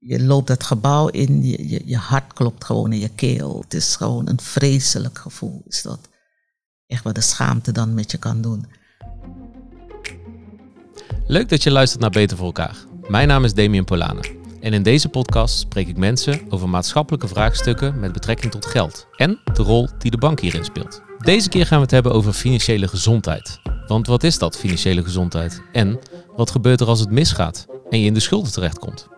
je loopt dat gebouw in, je, je, hart klopt gewoon in je keel. Het is gewoon een vreselijk gevoel. Is dat echt wat de schaamte dan met je kan doen. Leuk dat je luistert naar Beter voor elkaar. Mijn naam is Damien Polana. En in deze podcast spreek ik mensen over maatschappelijke vraagstukken met betrekking tot geld en de rol die de bank hierin speelt. Deze keer gaan we het hebben over financiële gezondheid. Want wat is dat, financiële gezondheid? En wat gebeurt er als het misgaat en je in de schulden terechtkomt?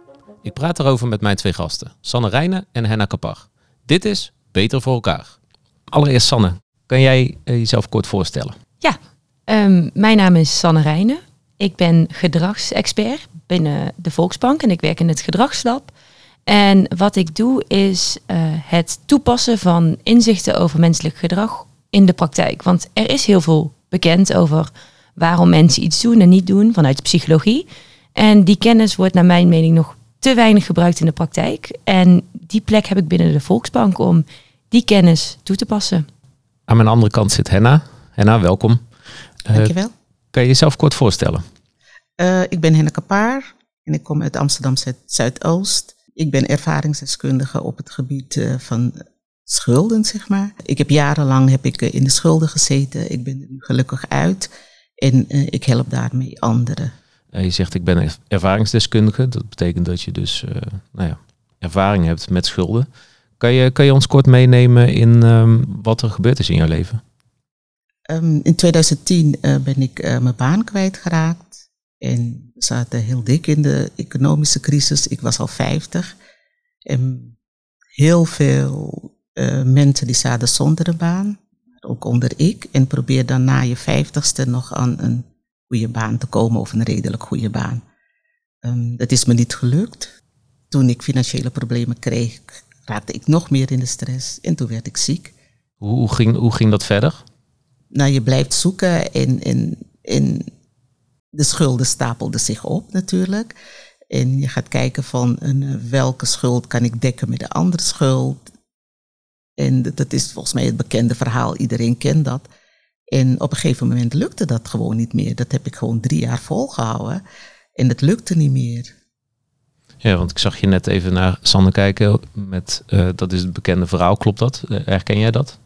Ik praat erover met mijn twee gasten, Sanne Rijnen en Henna Kapar. Dit is Beter voor elkaar. Allereerst Sanne, kan jij eh, jezelf kort voorstellen? Ja, um, mijn naam is Sanne Rijnen. Ik ben gedragsexpert binnen de Volksbank en ik werk in het gedragslab. En wat ik doe is uh, het toepassen van inzichten over menselijk gedrag in de praktijk. Want er is heel veel bekend over waarom mensen iets doen en niet doen vanuit psychologie. En die kennis wordt naar mijn mening nog te weinig gebruikt in de praktijk. En die plek heb ik binnen de Volksbank om die kennis toe te passen. Aan mijn andere kant zit Henna. Henna, welkom. Dankjewel. Uh, kan je jezelf kort voorstellen? Uh, ik ben Henna Kapaar en ik kom uit Amsterdam Zuidoost. Ik ben ervaringsdeskundige op het gebied uh, van schulden, zeg maar. Ik heb jarenlang heb ik in de schulden gezeten. Ik ben er nu gelukkig uit en ik help daarmee anderen. Je zegt ik ben ervaringsdeskundige. Dat betekent dat je dus nou ja, ervaring hebt met schulden. Kan je, kan je ons kort meenemen in um, wat er gebeurd is in jouw leven? Um, in 2010 uh, ben ik mijn baan kwijtgeraakt. En we zaten heel dik in de economische crisis. Ik was al 50. En heel veel mensen die zaten zonder een baan. Ook onder ik. En probeer dan na je vijftigste nog aan een goede baan te komen. Of een redelijk goede baan. Um, dat is me niet gelukt. Toen ik financiële problemen kreeg, raakte ik nog meer in de stress en toen werd ik ziek. Hoe, ging, hoe ging dat verder? Nou, je blijft zoeken en, en, en de schulden stapelden zich op natuurlijk. En je gaat kijken van een, welke schuld kan ik dekken met de andere schuld. En dat is volgens mij het bekende verhaal, iedereen kent dat. En op een gegeven moment lukte dat gewoon niet meer. Dat heb ik gewoon drie jaar volgehouden. En het lukte niet meer. Ja, want ik zag je net even naar Sanne kijken. Met, uh, dat is het bekende verhaal, klopt dat? Uh, herken jij dat?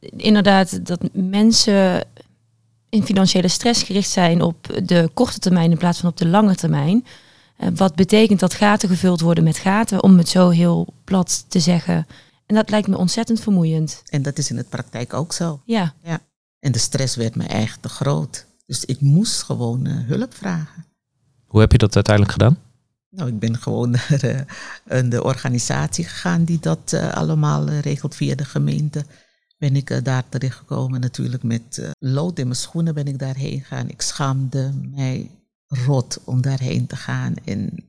Inderdaad, dat mensen in financiële stress gericht zijn op de korte termijn in plaats van op de lange termijn. Uh, wat betekent dat gaten gevuld worden met gaten, om het zo heel plat te zeggen. En dat lijkt me ontzettend vermoeiend. En dat is in de praktijk ook zo. Ja. ja. En de stress werd me echt te groot. Dus ik moest gewoon hulp vragen. Hoe heb je dat uiteindelijk gedaan? Nou, ik ben gewoon naar uh, de organisatie gegaan die dat uh, allemaal regelt via de gemeente. Ben ik daar terechtgekomen natuurlijk met lood in mijn schoenen ben ik daarheen gegaan. Ik schaamde mij rot om daarheen te gaan. En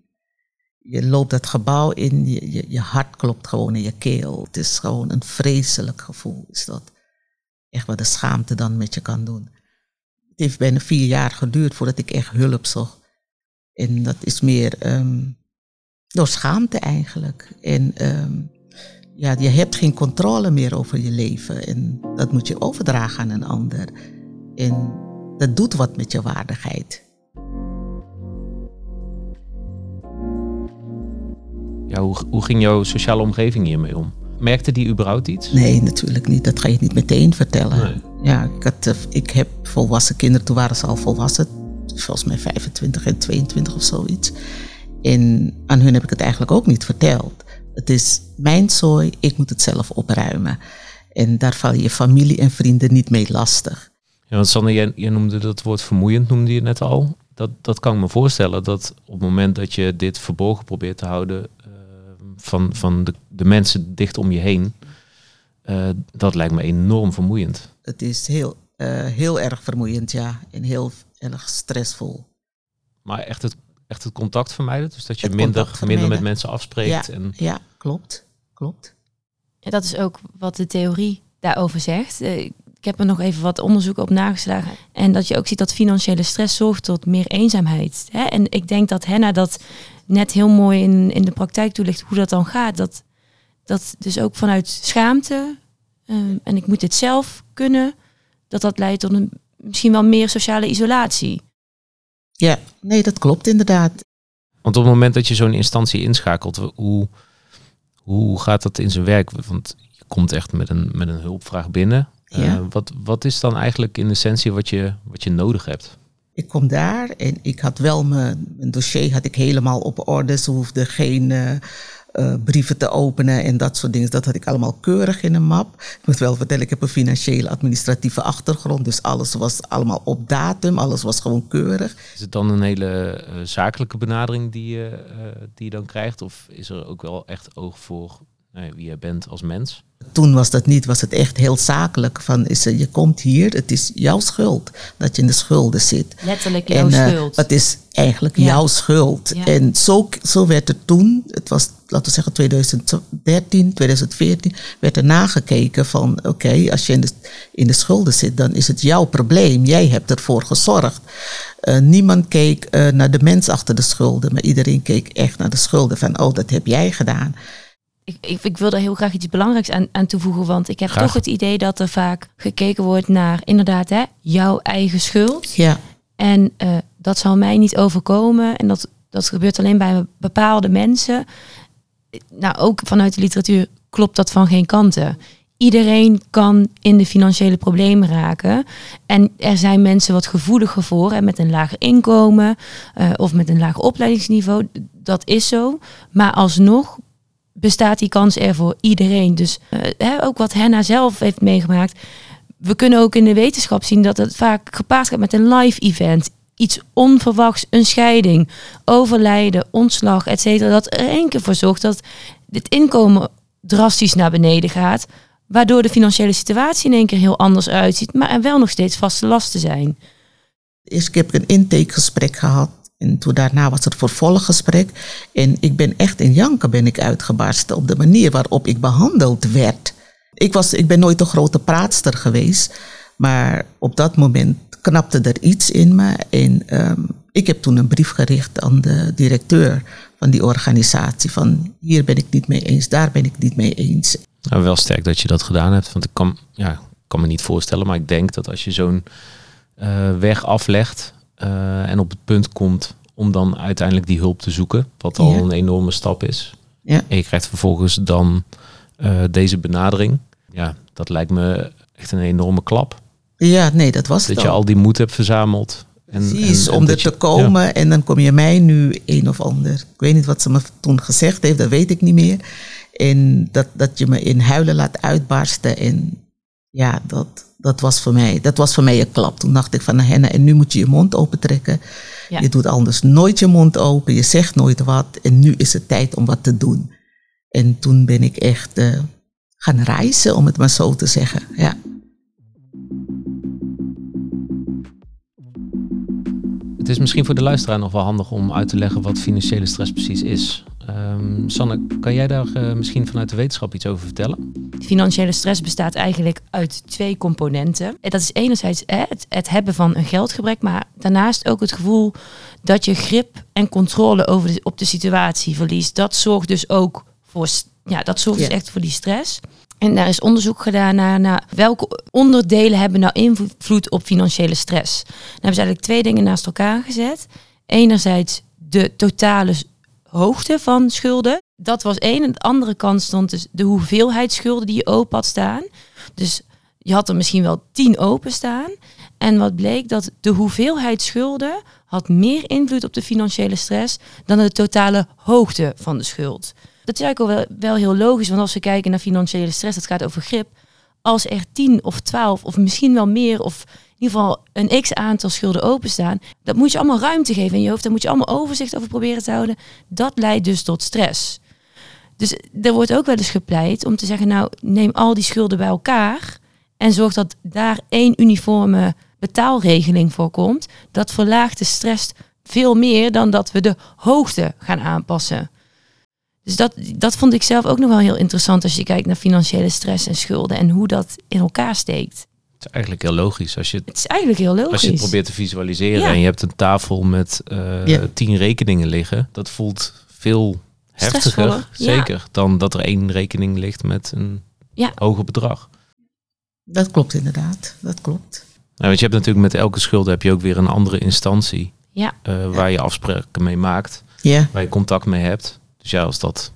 je loopt dat gebouw in, je, je, je hart klopt gewoon in je keel. Het is gewoon een vreselijk gevoel. Is dat echt wat de schaamte dan met je kan doen. Het heeft bijna vier jaar geduurd voordat ik echt hulp zocht. En dat is meer um, door schaamte eigenlijk. En um, ja, je hebt geen controle meer over je leven. En dat moet je overdragen aan een ander. En dat doet wat met je waardigheid. Ja, hoe, hoe ging jouw sociale omgeving hiermee om? Merkte die überhaupt iets? Nee, natuurlijk niet. Dat ga je niet meteen vertellen. Nee. Ja, ik, had, ik heb volwassen kinderen, toen waren ze al volwassen volgens mij 25 en 22 of zoiets. En aan hun heb ik het eigenlijk ook niet verteld. Het is mijn zooi, ik moet het zelf opruimen. En daar val je familie en vrienden niet mee lastig. Ja, want Sanne, jij, jij noemde dat woord vermoeiend, noemde je net al. Dat, dat kan ik me voorstellen, dat op het moment dat je dit verborgen probeert te houden uh, van, van de, de mensen dicht om je heen, uh, dat lijkt me enorm vermoeiend. Het is heel, uh, heel erg vermoeiend, ja. En heel erg stressvol. Maar echt het, echt het contact vermijden? Dus dat je minder, minder met mensen afspreekt? Ja, en... ja klopt. klopt. Ja, dat is ook wat de theorie daarover zegt. Ik heb er nog even wat onderzoek op nageslagen. En dat je ook ziet dat financiële stress zorgt tot meer eenzaamheid. Hè? En ik denk dat Henna dat net heel mooi in, in de praktijk toelicht hoe dat dan gaat. Dat, dat dus ook vanuit schaamte, um, en ik moet dit zelf kunnen, dat dat leidt tot een misschien wel meer sociale isolatie. Ja, nee, dat klopt inderdaad. Want op het moment dat je zo'n instantie inschakelt, hoe, hoe gaat dat in zijn werk? Want je komt echt met een, met een hulpvraag binnen. Ja. Eh, wat, wat is dan eigenlijk in essentie wat je, wat je nodig hebt? Ik kom daar en ik had wel mijn, mijn dossier had ik helemaal op orde. Ze hoefden geen eh, eh, brieven te openen en dat soort dingen. Dat had ik allemaal keurig in een map. Ik moet wel vertellen, ik heb een financiële administratieve achtergrond. Dus alles was allemaal op datum, alles was gewoon keurig. Is het dan een hele eh, zakelijke benadering die je, eh, die je dan krijgt? Of is er ook wel echt oog voor wie jij bent als mens? Toen was dat niet, was het echt heel zakelijk. Van, is, er- je komt hier, het is jouw schuld dat je in de schulden zit. Letterlijk jouw En eh, schuld. het is eigenlijk Ja. jouw schuld. Ja. En zo, zo werd er toen, het was laten we zeggen 2013, 2014, werd er nagekeken van oké, als je in de, in de schulden zit, dan is het jouw probleem. Jij hebt ervoor gezorgd. Eh, niemand keek eh, naar de mens achter de schulden, maar iedereen keek echt naar de schulden van oh, dat heb jij gedaan. Ik, ik, ik wil daar heel graag iets belangrijks aan, aan toevoegen, want ik heb Graag. toch het idee dat er vaak gekeken wordt naar inderdaad hè, jouw eigen schuld. Ja, En eh, dat zal mij niet overkomen. En dat, dat gebeurt alleen bij bepaalde mensen. Nou, ook vanuit de literatuur klopt dat van geen kanten. Iedereen kan in de financiële problemen raken. En er zijn mensen wat gevoeliger voor. En met een lager inkomen eh, of met een lager opleidingsniveau. Dat is zo. Maar alsnog bestaat die kans er voor iedereen. Dus eh, ook wat Henna zelf heeft meegemaakt. We kunnen ook in de wetenschap zien dat het vaak gepaard gaat met een live event. Iets onverwachts, een scheiding, overlijden, ontslag, et cetera. Dat er één keer voor zorgt dat het inkomen drastisch naar beneden gaat. Waardoor de financiële situatie in één keer heel anders uitziet. Maar er wel nog steeds vaste lasten zijn. keer heb ik een intakegesprek gehad. En toen daarna was het vervolggesprek. En ik ben echt in janken ben ik uitgebarsten op de manier waarop ik behandeld werd. Ik, was, ik ben nooit een grote praatster geweest. Maar op dat moment knapte er iets in me. En ehm, ik heb toen een brief gericht aan de directeur van die organisatie. Van hier ben ik niet mee eens, daar ben ik niet mee eens. Nou, wel sterk dat je dat gedaan hebt. Want ik kan, ja, kan me niet voorstellen, maar ik denk dat als je zo'n eh, weg aflegt eh, en op het punt komt om dan uiteindelijk die hulp te zoeken, wat al Ja. een enorme stap is. Ja. En je krijgt vervolgens dan eh, deze benadering. Ja, dat lijkt me echt een enorme klap. Ja, nee, dat was het Dat je al. die moed hebt verzameld. En, Precies, en- en om er je- te komen en dan kom je mij nu een of ander. Ik weet niet wat ze me toen gezegd heeft, dat weet ik niet meer. En dat, dat je me in huilen laat uitbarsten. En ja, dat, dat, was voor mij, dat was voor mij een klap. Toen dacht ik van Henna, en nu moet je je mond opentrekken. Ja. Je doet anders nooit je mond open, je zegt nooit wat. En nu is het tijd om wat te doen. En toen ben ik echt eh, gaan reizen, om het maar zo te zeggen. Ja. Het is misschien voor de luisteraar nog wel handig om uit te leggen wat financiële stress precies is. Ehm, Sanne, kan jij daar eh, misschien vanuit de wetenschap iets over vertellen? Financiële stress bestaat eigenlijk uit twee componenten. En dat is enerzijds hè, het, het hebben van een geldgebrek, maar daarnaast ook het gevoel dat je grip en controle over de, op de situatie verliest. Dat zorgt dus ook voor, ja, dat zorgt dus echt voor die stress. En daar is onderzoek gedaan naar, naar welke onderdelen hebben nou invloed op financiële stress. Dan hebben ze eigenlijk twee dingen naast elkaar gezet. Enerzijds de totale hoogte van schulden. Dat was één. Aan de andere kant stond dus de hoeveelheid schulden die je open had staan. Dus je had er misschien wel tien open staan. En wat bleek dat de hoeveelheid schulden had meer invloed op de financiële stress dan de totale hoogte van de schuld. Dat is eigenlijk wel, wel heel logisch, want als we kijken naar financiële stress, dat gaat over grip. Als er 10 of 12 of misschien wel meer of in ieder geval een x aantal schulden openstaan, dat moet je allemaal ruimte geven in je hoofd. Daar moet je allemaal overzicht over proberen te houden. Dat leidt dus tot stress. Dus er wordt ook wel eens gepleit om te zeggen, nou neem al die schulden bij elkaar en zorg dat daar één uniforme betaalregeling voor komt. Dat verlaagt de stress veel meer dan dat we de hoogte gaan aanpassen. Dus dat, dat vond ik zelf ook nog wel heel interessant als je kijkt naar financiële stress en schulden en hoe dat in elkaar steekt. Het is eigenlijk heel logisch. Als je, Het is eigenlijk heel logisch. als je het probeert te visualiseren Ja. en je hebt een tafel met eh, Ja. tien rekeningen liggen, dat voelt veel heftiger, ja. zeker, dan dat er één rekening ligt met een Ja. hoger bedrag. Dat klopt inderdaad, dat klopt. Nou, want je hebt natuurlijk met elke schuld heb je ook weer een andere instantie Ja, eh, waar je afspraken mee maakt. Ja, waar je contact mee hebt. Dus ja, als dat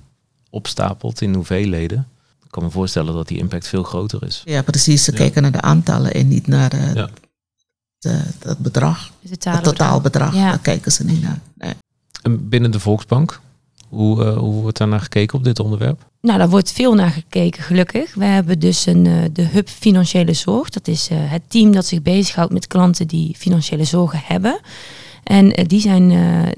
opstapelt in hoeveelheden, ik kan me voorstellen dat die impact veel groter is. ja precies. Ze Ja. kijken naar de aantallen en niet naar eh, Ja. de- het bedrag. Het totaalbedrag. Ja. Daar kijken ze niet naar. Nee. En binnen de Volksbank, hoe, eh, hoe wordt daar naar gekeken op dit onderwerp? Nou, daar wordt veel naar gekeken, gelukkig. We hebben dus een, eh, de Hub Financiële Zorg. Dat is eh, het team dat zich bezighoudt met klanten die financiële zorgen hebben. En die, zijn, eh,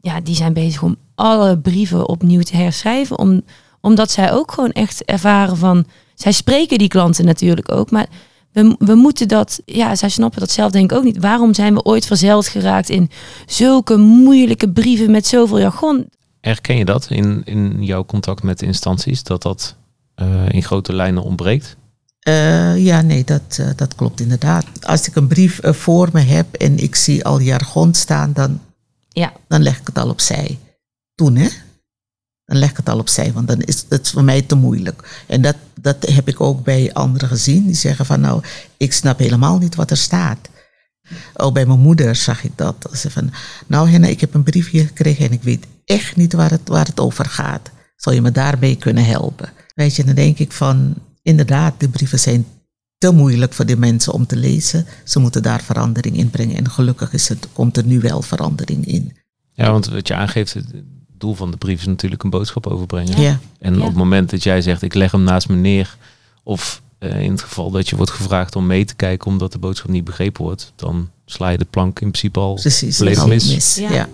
ja, die zijn bezig om alle brieven opnieuw te herschrijven. Om, omdat zij ook gewoon echt ervaren van... Zij spreken die klanten natuurlijk ook, maar... We, we moeten dat, ja, zij snappen dat zelf denk ik ook niet. Waarom zijn we ooit verzeild geraakt in zulke moeilijke brieven met zoveel jargon? Herken je dat in, in jouw contact met instanties, dat dat eh, in grote lijnen ontbreekt? Eh, ja, nee, dat, eh, dat klopt inderdaad. Als ik een brief voor me heb en ik zie al jargon staan, dan, Ja, dan leg ik het al opzij. Toen, hè? Dan leg ik het al opzij, want dan is het voor mij te moeilijk. En dat, dat heb ik ook bij anderen gezien. Die zeggen van, nou, ik snap helemaal niet wat er staat. Ook bij mijn moeder zag ik dat. Ze van, nou Henna, ik heb een briefje gekregen en ik weet echt niet waar het, waar het over gaat. Zou je me daarbij kunnen helpen? Weet je, dan denk ik van, inderdaad, de brieven zijn te moeilijk voor de mensen om te lezen. Ze moeten daar verandering in brengen. En gelukkig is het, komt er nu wel verandering in. Ja, want wat je aangeeft, doel van de brief is natuurlijk een boodschap overbrengen. Ja, En Ja. op het moment dat jij zegt, ik leg hem naast me neer, of eh, in het geval dat je wordt gevraagd om mee te kijken omdat de boodschap niet begrepen wordt, dan sla je de plank in principe al. precies. Volledig mis. mis. Ja. Ja.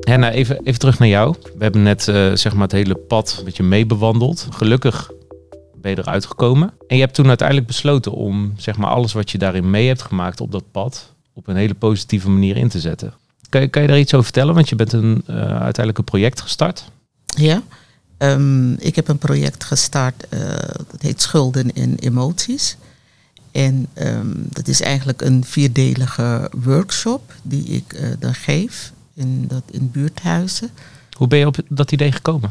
Henna, even, even terug naar jou. We hebben net eh, zeg maar het hele pad met je meebewandeld. Gelukkig ben je eruit gekomen. En je hebt toen uiteindelijk besloten om zeg maar alles wat je daarin mee hebt gemaakt op dat pad op een hele positieve manier in te zetten. Kan je, kan je daar iets over vertellen? Want je bent een, eh, uiteindelijk een project gestart. Ja. Ehm, ik heb een project gestart, eh, dat heet Schulden en Emoties. En ehm, dat is eigenlijk een vierdelige workshop die ik eh, dan geef in, dat, in buurthuizen. Hoe ben je op dat idee gekomen?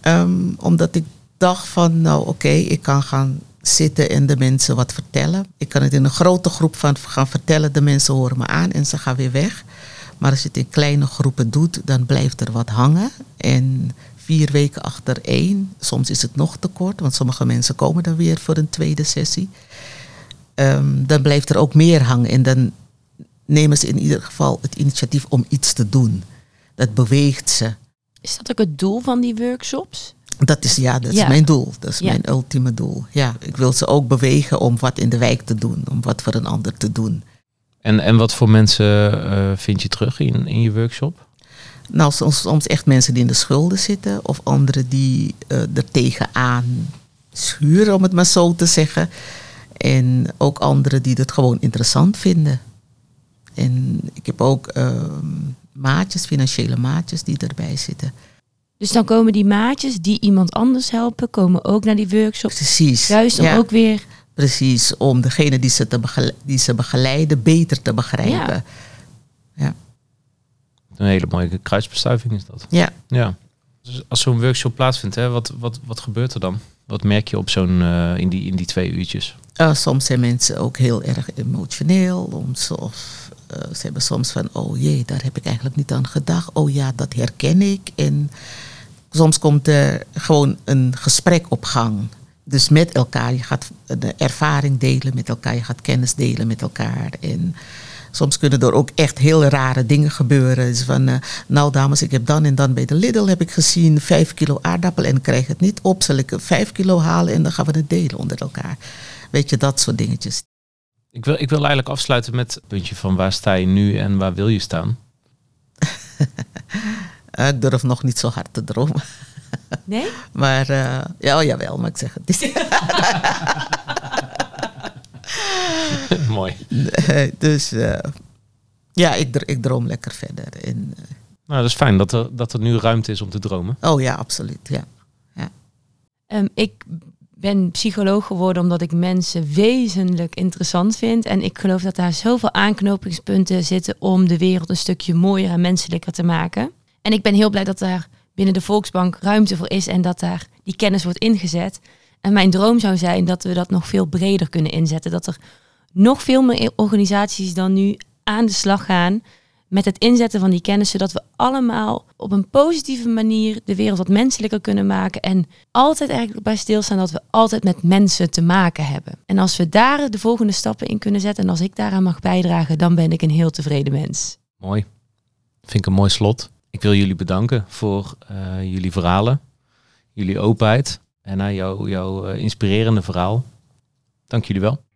Ehm, omdat ik dacht van, nou oké, ik kan gaan zitten en de mensen wat vertellen. Ik kan het in een grote groep van gaan vertellen, de mensen horen me aan en ze gaan weer weg. Maar als je het in kleine groepen doet, dan blijft er wat hangen. En vier weken achter één, soms is het nog te kort, want sommige mensen komen dan weer voor een tweede sessie. Ehm, dan blijft er ook meer hangen en dan nemen ze in ieder geval het initiatief om iets te doen. Dat beweegt ze. is dat ook het doel van die workshops? Dat is, ja, dat is Ja. mijn doel. Dat is Ja. mijn ultieme doel. Ja, ik wil ze ook bewegen om wat in de wijk te doen. Om wat voor een ander te doen. En, en wat voor mensen eh, vind je terug in, in je workshop? Nou, soms, soms echt mensen die in de schulden zitten. Of anderen die eh er tegenaan schuren, om het maar zo te zeggen. En ook anderen die het gewoon interessant vinden. En ik heb ook ehm, maatjes, financiële maatjes die erbij zitten. Dus dan komen die maatjes die iemand anders helpen, komen ook naar die workshops. Precies. Juist om ja. ook weer. Precies, om degene die ze, te die ze begeleiden beter te begrijpen. Ja. Een hele mooie kruisbestuiving is dat. Ja. Ja. Dus als zo'n workshop plaatsvindt, hè, wat, wat, wat gebeurt er dan? Wat merk je op zo'n, eh, in, die, in die twee uurtjes? Eh, soms zijn mensen ook heel erg emotioneel. Of, eh, ze hebben soms van, oh jee, daar heb ik eigenlijk niet aan gedacht. Oh ja, dat herken ik. En soms komt er gewoon een gesprek op gang. Dus met elkaar, je gaat de ervaring delen met elkaar, je gaat kennis delen met elkaar. En soms kunnen er ook echt heel rare dingen gebeuren. Dus van, eh, nou dames, ik heb dan en dan bij de Lidl heb ik gezien vijf kilo aardappel en krijg het niet op. Zal ik vijf kilo halen en dan gaan we het delen onder elkaar. Weet je, dat soort dingetjes. Ik wil, ik wil eigenlijk afsluiten met het puntje van waar sta je nu en waar wil je staan? Eh, ik durf nog niet zo hard te dromen. Nee? Maar uh, ja, oh, jawel, maar ik zeg het niet. Mooi. Nee, dus uh, ja, ik, ik, droom lekker verder. En, uh, nou, dat is fijn dat er, dat er nu ruimte is om te dromen. Oh ja, absoluut. Ja. ja. Um, ik ben psycholoog geworden omdat ik mensen wezenlijk interessant vind. En ik geloof dat daar zoveel aanknopingspunten zitten om de wereld een stukje mooier en menselijker te maken. En ik ben heel blij dat daar binnen de Volksbank ruimte voor is en dat daar die kennis wordt ingezet. En mijn droom zou zijn dat we dat nog veel breder kunnen inzetten. Dat er nog veel meer organisaties dan nu aan de slag gaan met het inzetten van die kennis, zodat we allemaal op een positieve manier de wereld wat menselijker kunnen maken. En altijd eigenlijk bij stilstaan dat we altijd met mensen te maken hebben. En als we daar de volgende stappen in kunnen zetten en als ik daaraan mag bijdragen, dan ben ik een heel tevreden mens. Mooi. Vind ik een mooi slot. Ik wil jullie bedanken voor uh, jullie verhalen, jullie openheid en uh, jouw, uh, inspirerende verhaal. Dank jullie wel.